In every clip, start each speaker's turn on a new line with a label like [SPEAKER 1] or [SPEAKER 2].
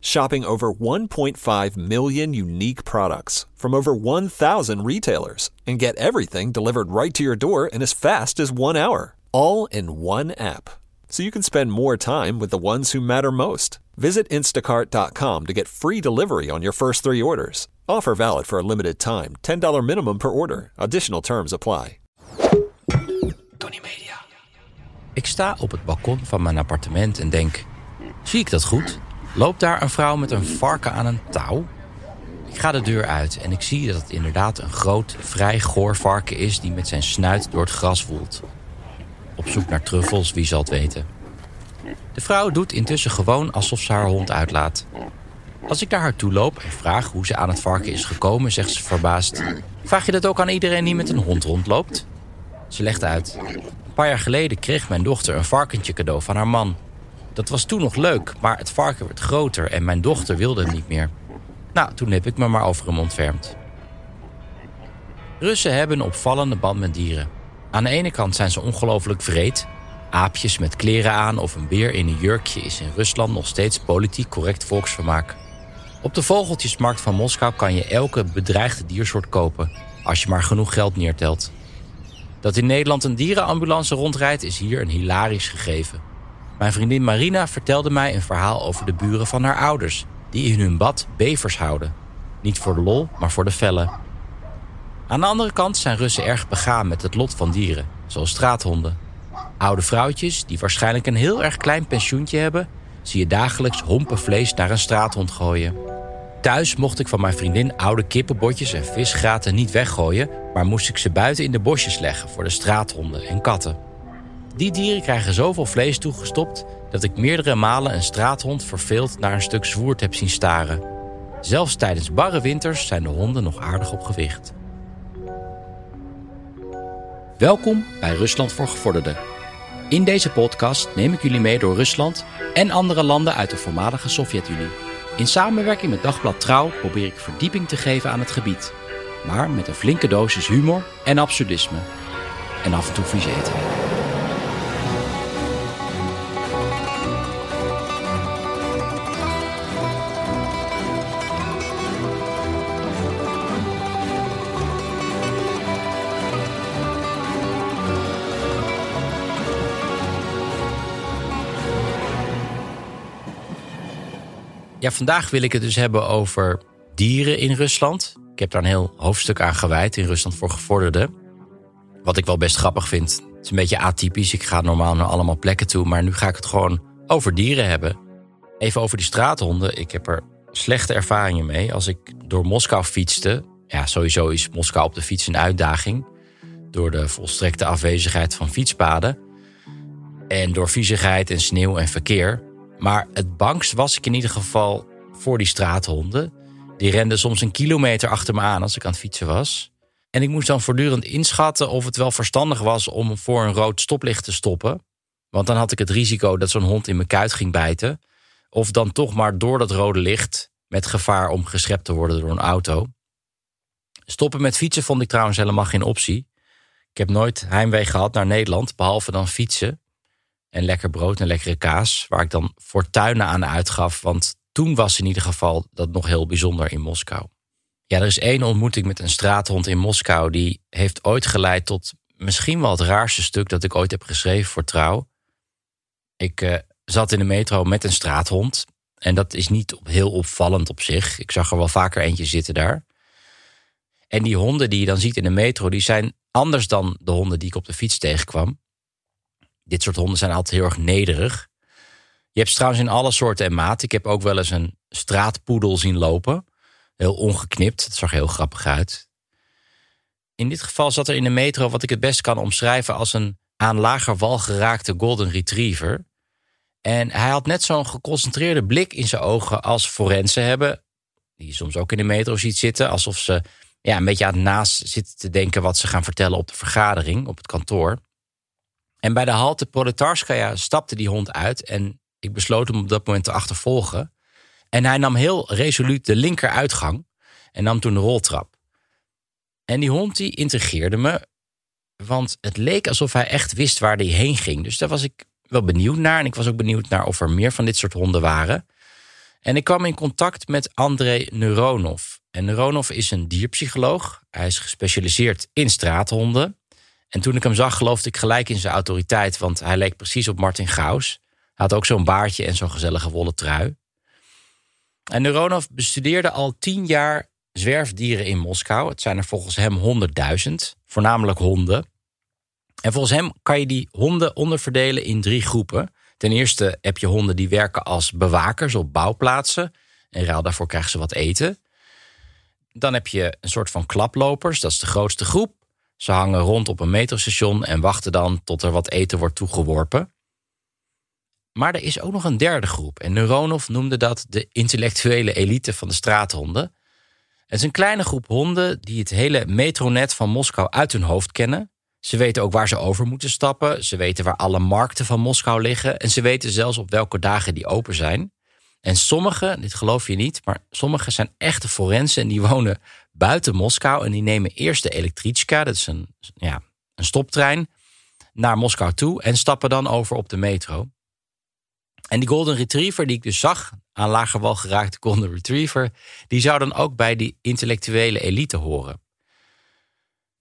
[SPEAKER 1] Shopping over 1.5 million unique products from over 1,000 retailers and get everything delivered right to your door in as fast as one hour, all in one app. So you can spend more time with the ones who matter most. Visit instacart.com to get free delivery on your first three orders. Offer valid for a limited time $10 minimum per order. Additional terms apply.
[SPEAKER 2] Tony Media. Ik sta op het balkon van mijn appartement en denk: zie ik dat goed? Loopt daar een vrouw met een varken aan een touw? Ik ga de deur uit en ik zie dat het inderdaad een groot, vrij goor varken is... die met zijn snuit door het gras woelt. Op zoek naar truffels, wie zal het weten. De vrouw doet intussen gewoon alsof ze haar hond uitlaat. Als ik naar haar toe loop en vraag hoe ze aan het varken is gekomen... zegt ze verbaasd... Vraag je dat ook aan iedereen die met een hond rondloopt? Ze legt uit. Een paar jaar geleden kreeg mijn dochter een varkentje cadeau van haar man... Dat was toen nog leuk, maar het varken werd groter en mijn dochter wilde hem niet meer. Nou, toen heb ik me maar over hem ontfermd. Russen hebben een opvallende band met dieren. Aan de ene kant zijn ze ongelooflijk vreed. Aapjes met kleren aan of een beer in een jurkje is in Rusland nog steeds politiek correct volksvermaak. Op de vogeltjesmarkt van Moskou kan je elke bedreigde diersoort kopen, als je maar genoeg geld neertelt. Dat in Nederland een dierenambulance rondrijdt is hier een hilarisch gegeven. Mijn vriendin Marina vertelde mij een verhaal over de buren van haar ouders... die in hun bad bevers houden. Niet voor de lol, maar voor de vellen. Aan de andere kant zijn Russen erg begaan met het lot van dieren, zoals straathonden. Oude vrouwtjes, die waarschijnlijk een heel erg klein pensioentje hebben... zie je dagelijks hompen vlees naar een straathond gooien. Thuis mocht ik van mijn vriendin oude kippenbotjes en visgraten niet weggooien... maar moest ik ze buiten in de bosjes leggen voor de straathonden en katten. Die dieren krijgen zoveel vlees toegestopt dat ik meerdere malen een straathond verveeld naar een stuk zwoerd heb zien staren. Zelfs tijdens barre winters zijn de honden nog aardig op gewicht. Welkom bij Rusland voor Gevorderden. In deze podcast neem ik jullie mee door Rusland en andere landen uit de voormalige Sovjet-Unie. In samenwerking met Dagblad Trouw probeer ik verdieping te geven aan het gebied. Maar met een flinke dosis humor en absurdisme. En af en toe vies Ja, vandaag wil ik het dus hebben over dieren in Rusland. Ik heb daar een heel hoofdstuk aan gewijd in Rusland voor gevorderden. Wat ik wel best grappig vind. Het is een beetje atypisch. Ik ga normaal naar allemaal plekken toe. Maar nu ga ik het gewoon over dieren hebben. Even over die straathonden. Ik heb er slechte ervaringen mee. Als ik door Moskou fietste. Ja, sowieso is Moskou op de fiets een uitdaging. Door de volstrekte afwezigheid van fietspaden. En door viezigheid en sneeuw en verkeer. Maar het bangst was ik in ieder geval voor die straathonden. Die renden soms een kilometer achter me aan als ik aan het fietsen was. En ik moest dan voortdurend inschatten of het wel verstandig was om voor een rood stoplicht te stoppen. Want dan had ik het risico dat zo'n hond in mijn kuit ging bijten. Of dan toch maar door dat rode licht met gevaar om geschept te worden door een auto. Stoppen met fietsen vond ik trouwens helemaal geen optie. Ik heb nooit heimwee gehad naar Nederland, behalve dan fietsen en lekker brood en lekkere kaas. Waar ik dan fortuinen aan uitgaf. Want toen was in ieder geval dat nog heel bijzonder in Moskou. Ja, er is één ontmoeting met een straathond in Moskou. Die heeft ooit geleid tot misschien wel het raarste stuk dat ik ooit heb geschreven voor Trouw. Ik uh, zat in de metro met een straathond. En dat is niet heel opvallend op zich. Ik zag er wel vaker eentje zitten daar. En die honden die je dan ziet in de metro, die zijn anders dan de honden die ik op de fiets tegenkwam. Dit soort honden zijn altijd heel erg nederig. Je hebt trouwens in alle soorten en maten. Ik heb ook wel eens een straatpoedel zien lopen. Heel ongeknipt. Het zag heel grappig uit. In dit geval zat er in de metro wat ik het best kan omschrijven als een aan lager wal geraakte golden retriever. En hij had net zo'n geconcentreerde blik in zijn ogen als forensen hebben. Die je soms ook in de metro ziet zitten. Alsof ze ja, een beetje aan het naast zitten te denken wat ze gaan vertellen op de vergadering, op het kantoor. En bij de halte Proletarskaya stapte die hond uit en ik besloot hem op dat moment te achtervolgen. En hij nam heel resoluut de linkeruitgang en nam toen de roltrap. En die hond die intrigeerde me, want het leek alsof hij echt wist waar hij heen ging. Dus daar was ik wel benieuwd naar. En ik was ook benieuwd naar of er meer van dit soort honden waren. En ik kwam in contact met André Neuronov. En Neuronov is een dierpsycholoog. Hij is gespecialiseerd in straathonden. En toen ik hem zag, geloofde ik gelijk in zijn autoriteit, want hij leek precies op Martin Gaus. Hij had ook zo'n baardje en zo'n gezellige wollen trui. En Neuronov bestudeerde al tien jaar zwerfdieren in Moskou. Het zijn er volgens hem honderdduizend, voornamelijk honden. En volgens hem kan je die honden onderverdelen in drie groepen. Ten eerste heb je honden die werken als bewakers op bouwplaatsen. En ruil daarvoor krijgen ze wat eten. Dan heb je een soort van klaplopers, dat is de grootste groep. Ze hangen rond op een metrostation en wachten dan tot er wat eten wordt toegeworpen. Maar er is ook nog een derde groep. En Neuronov noemde dat de intellectuele elite van de straathonden. Het is een kleine groep honden die het hele metronet van Moskou uit hun hoofd kennen. Ze weten ook waar ze over moeten stappen. Ze weten waar alle markten van Moskou liggen. En ze weten zelfs op welke dagen die open zijn. En sommige, dit geloof je niet, maar sommige zijn echte forensen en die wonen buiten Moskou. En die nemen eerst de elektrichka, dat is een, ja, een stoptrein, naar Moskou toe en stappen dan over op de metro. En die Golden Retriever die ik dus zag, aan lager wal geraakte Golden Retriever, die zou dan ook bij die intellectuele elite horen.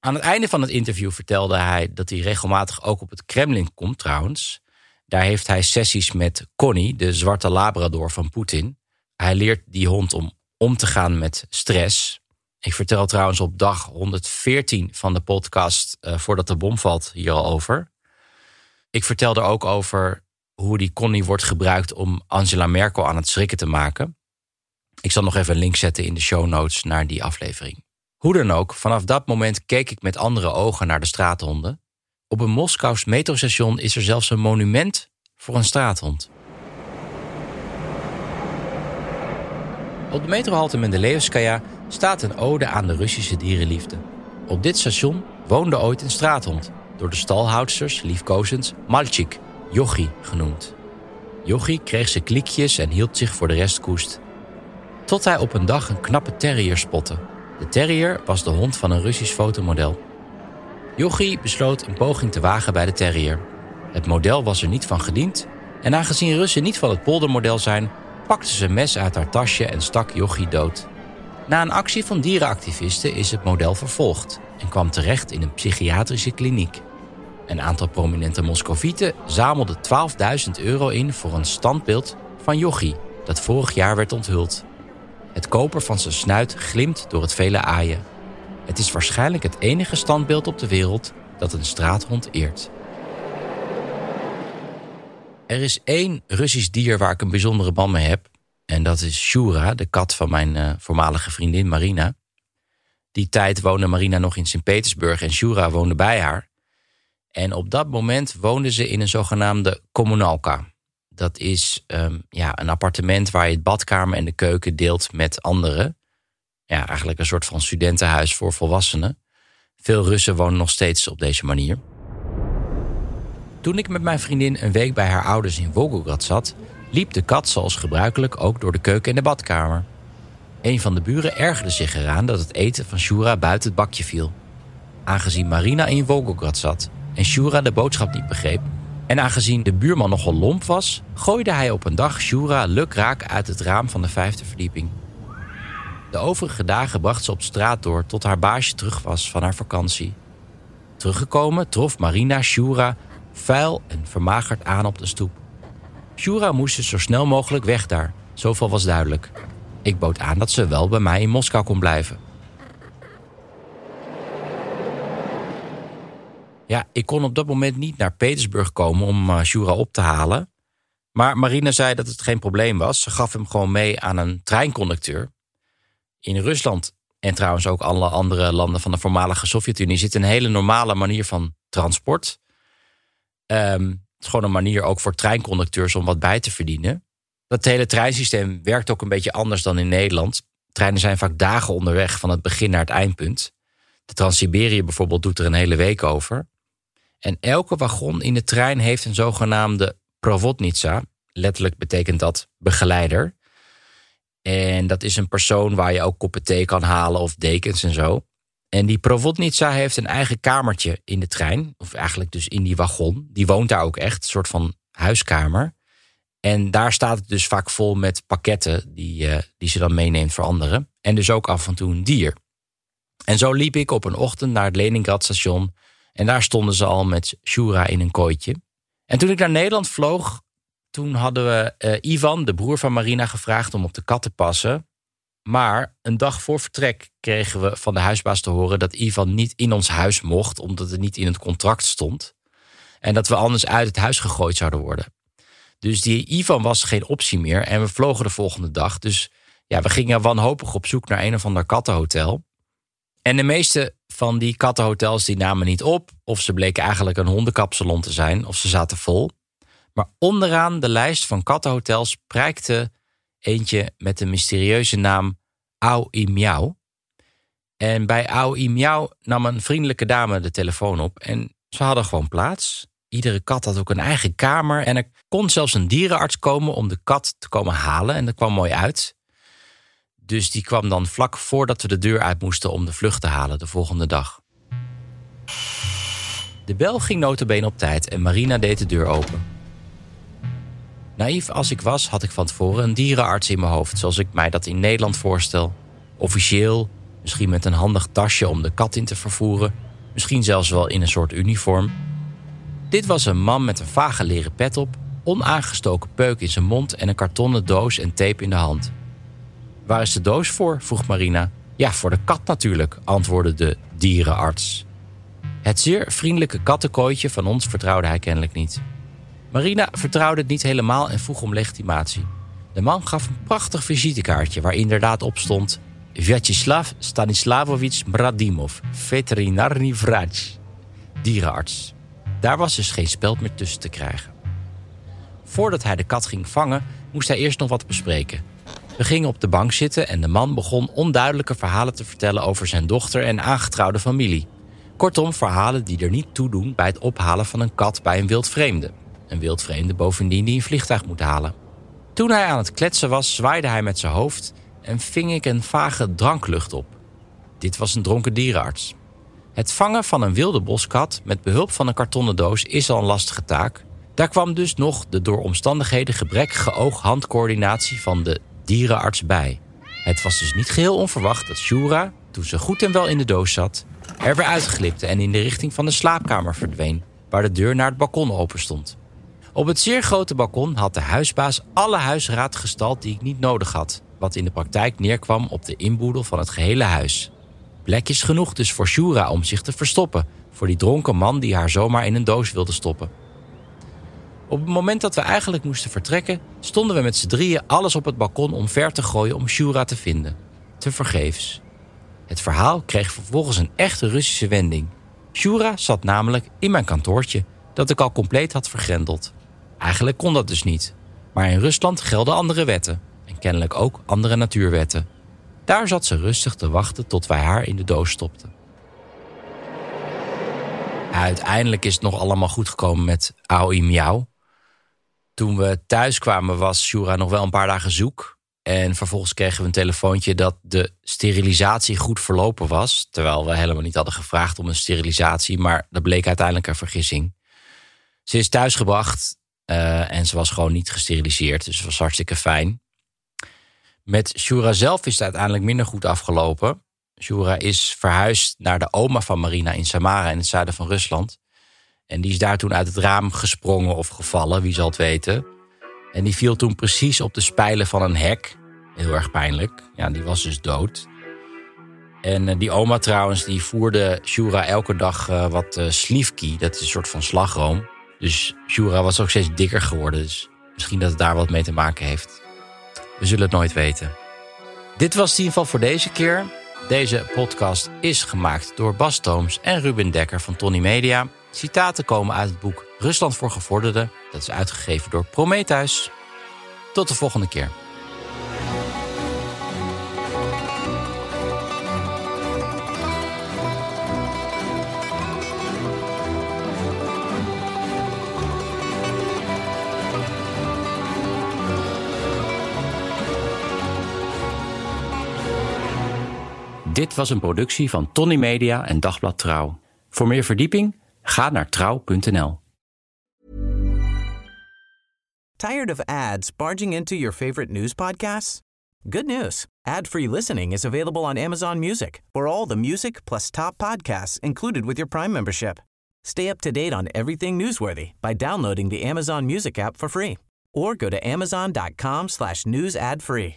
[SPEAKER 2] Aan het einde van het interview vertelde hij dat hij regelmatig ook op het Kremlin komt trouwens. Daar heeft hij sessies met Connie, de zwarte labrador van Poetin. Hij leert die hond om om te gaan met stress. Ik vertel trouwens op dag 114 van de podcast uh, voordat de bom valt hier al over. Ik vertel er ook over hoe die Connie wordt gebruikt om Angela Merkel aan het schrikken te maken. Ik zal nog even een link zetten in de show notes naar die aflevering. Hoe dan ook, vanaf dat moment keek ik met andere ogen naar de straathonden. Op een Moskous metrostation is er zelfs een monument voor een straathond. Op de metrohalte Mendeleevskaya staat een ode aan de Russische dierenliefde. Op dit station woonde ooit een straathond, door de stalhoudsters liefkozend Malchik, Jochi genoemd. Jochi kreeg zijn klikjes en hield zich voor de rest koest. Tot hij op een dag een knappe terrier spotte. De terrier was de hond van een Russisch fotomodel. Jochie besloot een poging te wagen bij de terrier. Het model was er niet van gediend en aangezien Russen niet van het poldermodel zijn, pakte ze een mes uit haar tasje en stak Jochie dood. Na een actie van dierenactivisten is het model vervolgd en kwam terecht in een psychiatrische kliniek. Een aantal prominente Moscovieten zamelde 12.000 euro in voor een standbeeld van Jochie, dat vorig jaar werd onthuld. Het koper van zijn snuit glimt door het vele aaien. Het is waarschijnlijk het enige standbeeld op de wereld dat een straathond eert. Er is één Russisch dier waar ik een bijzondere band mee heb. En dat is Shura, de kat van mijn uh, voormalige vriendin Marina. Die tijd woonde Marina nog in Sint-Petersburg en Shura woonde bij haar. En op dat moment woonde ze in een zogenaamde kommunalka. Dat is um, ja, een appartement waar je het badkamer en de keuken deelt met anderen. Ja, eigenlijk een soort van studentenhuis voor volwassenen. Veel Russen wonen nog steeds op deze manier. Toen ik met mijn vriendin een week bij haar ouders in Volgograd zat, liep de kat zoals gebruikelijk ook door de keuken en de badkamer. Een van de buren ergerde zich eraan dat het eten van Shura buiten het bakje viel. Aangezien Marina in Volgograd zat en Shura de boodschap niet begreep, en aangezien de buurman nogal lomp was, gooide hij op een dag Shura lukraak uit het raam van de vijfde verdieping. De overige dagen bracht ze op straat door tot haar baasje terug was van haar vakantie. Teruggekomen trof Marina Shura vuil en vermagerd aan op de stoep. Shura moest dus zo snel mogelijk weg daar, Zoveel was duidelijk. Ik bood aan dat ze wel bij mij in Moskou kon blijven. Ja, ik kon op dat moment niet naar Petersburg komen om uh, Shura op te halen. Maar Marina zei dat het geen probleem was. Ze gaf hem gewoon mee aan een treinconducteur. In Rusland en trouwens ook alle andere landen van de voormalige Sovjet-Unie zit een hele normale manier van transport. Um, is gewoon een manier ook voor treinconducteurs om wat bij te verdienen. Dat hele treinsysteem werkt ook een beetje anders dan in Nederland. Treinen zijn vaak dagen onderweg van het begin naar het eindpunt. De Trans-Siberië bijvoorbeeld doet er een hele week over. En elke wagon in de trein heeft een zogenaamde provodnitsa. Letterlijk betekent dat begeleider. En dat is een persoon waar je ook koppen thee kan halen of dekens en zo. En die provodnitsa heeft een eigen kamertje in de trein. Of eigenlijk dus in die wagon. Die woont daar ook echt, een soort van huiskamer. En daar staat het dus vaak vol met pakketten die, uh, die ze dan meeneemt voor anderen. En dus ook af en toe een dier. En zo liep ik op een ochtend naar het Leningrad station. En daar stonden ze al met Shura in een kooitje. En toen ik naar Nederland vloog, toen hadden we uh, Ivan, de broer van Marina, gevraagd om op de kat te passen. Maar een dag voor vertrek kregen we van de huisbaas te horen dat Ivan niet in ons huis mocht, omdat het niet in het contract stond. En dat we anders uit het huis gegooid zouden worden. Dus die Ivan was geen optie meer en we vlogen de volgende dag. Dus ja, we gingen wanhopig op zoek naar een of ander kattenhotel. En de meeste van die kattenhotels die namen niet op. Of ze bleken eigenlijk een hondenkapsalon te zijn. Of ze zaten vol. Maar onderaan de lijst van kattenhotels prijkte eentje met de mysterieuze naam Au. En bij Au nam een vriendelijke dame de telefoon op. En ze hadden gewoon plaats. Iedere kat had ook een eigen kamer. En er kon zelfs een dierenarts komen om de kat te komen halen. En dat kwam mooi uit. Dus die kwam dan vlak voordat we de deur uit moesten om de vlucht te halen de volgende dag. De bel ging notabene op tijd en Marina deed de deur open. Naïef als ik was, had ik van tevoren een dierenarts in mijn hoofd, zoals ik mij dat in Nederland voorstel. Officieel, misschien met een handig tasje om de kat in te vervoeren, misschien zelfs wel in een soort uniform. Dit was een man met een vage leren pet op, onaangestoken peuk in zijn mond en een kartonnen doos en tape in de hand. Waar is de doos voor? vroeg Marina. Ja, voor de kat natuurlijk, antwoordde de dierenarts. Het zeer vriendelijke kattenkooitje van ons vertrouwde hij kennelijk niet. Marina vertrouwde het niet helemaal en vroeg om legitimatie. De man gaf een prachtig visitekaartje waar inderdaad op stond... Vyacheslav Stanislavovich Bradimov, veterinarny vraj, dierenarts. Daar was dus geen speld meer tussen te krijgen. Voordat hij de kat ging vangen, moest hij eerst nog wat bespreken. We gingen op de bank zitten en de man begon onduidelijke verhalen te vertellen over zijn dochter en aangetrouwde familie. Kortom, verhalen die er niet toe doen bij het ophalen van een kat bij een wildvreemde. Een wildvreemde bovendien die een vliegtuig moet halen. Toen hij aan het kletsen was, zwaaide hij met zijn hoofd en ving ik een vage dranklucht op. Dit was een dronken dierenarts. Het vangen van een wilde boskat met behulp van een kartonnen doos is al een lastige taak. Daar kwam dus nog de door omstandigheden gebrekkige oog-handcoördinatie van de dierenarts bij. Het was dus niet geheel onverwacht dat Shura, toen ze goed en wel in de doos zat, er weer uitglipte en in de richting van de slaapkamer verdween, waar de deur naar het balkon open stond. Op het zeer grote balkon had de huisbaas alle huisraad gestald die ik niet nodig had, wat in de praktijk neerkwam op de inboedel van het gehele huis. Plekjes genoeg dus voor Shura om zich te verstoppen, voor die dronken man die haar zomaar in een doos wilde stoppen. Op het moment dat we eigenlijk moesten vertrekken, stonden we met z'n drieën alles op het balkon om ver te gooien om Shura te vinden. Te vergeefs. Het verhaal kreeg vervolgens een echte Russische wending. Shura zat namelijk in mijn kantoortje, dat ik al compleet had vergrendeld. Eigenlijk kon dat dus niet. Maar in Rusland gelden andere wetten. En kennelijk ook andere natuurwetten. Daar zat ze rustig te wachten tot wij haar in de doos stopten. Uiteindelijk is het nog allemaal goed gekomen met Aoi Miauw. Toen we thuis kwamen was Shura nog wel een paar dagen zoek. En vervolgens kregen we een telefoontje dat de sterilisatie goed verlopen was. Terwijl we helemaal niet hadden gevraagd om een sterilisatie. Maar dat bleek uiteindelijk een vergissing. Ze is thuisgebracht uh, en ze was gewoon niet gesteriliseerd. Dus het was hartstikke fijn. Met Shura zelf is het uiteindelijk minder goed afgelopen. Shura is verhuisd naar de oma van Marina in Samara in het zuiden van Rusland. En die is daar toen uit het raam gesprongen of gevallen, wie zal het weten. En die viel toen precies op de spijlen van een hek. Heel erg pijnlijk. Ja, die was dus dood. En eh, die oma trouwens, die voerde Shura elke dag uh, wat uh, slivki. Dat is een soort van slagroom. Dus Shura was ook steeds dikker geworden. Dus misschien dat het daar wat mee te maken heeft. We zullen het nooit weten. Dit was het in ieder geval voor deze keer. Deze podcast is gemaakt door Bas Tooms en Ruben Dekker van Tony Media. Citaten komen uit het boek Rusland voor Gevorderden. Dat is uitgegeven door Prometheus. Tot de volgende keer. Dit was een productie van Tony Media en Dagblad Trouw. Voor meer verdieping ga naar trouw.nl.
[SPEAKER 3] Tired of ads barging into your favorite news podcasts? Good news. Ad-free listening is available on Amazon Music. For all the music plus top podcasts included with your Prime membership. Stay up to date on everything newsworthy by downloading the Amazon Music app for free or go to amazon.com slash news ad free.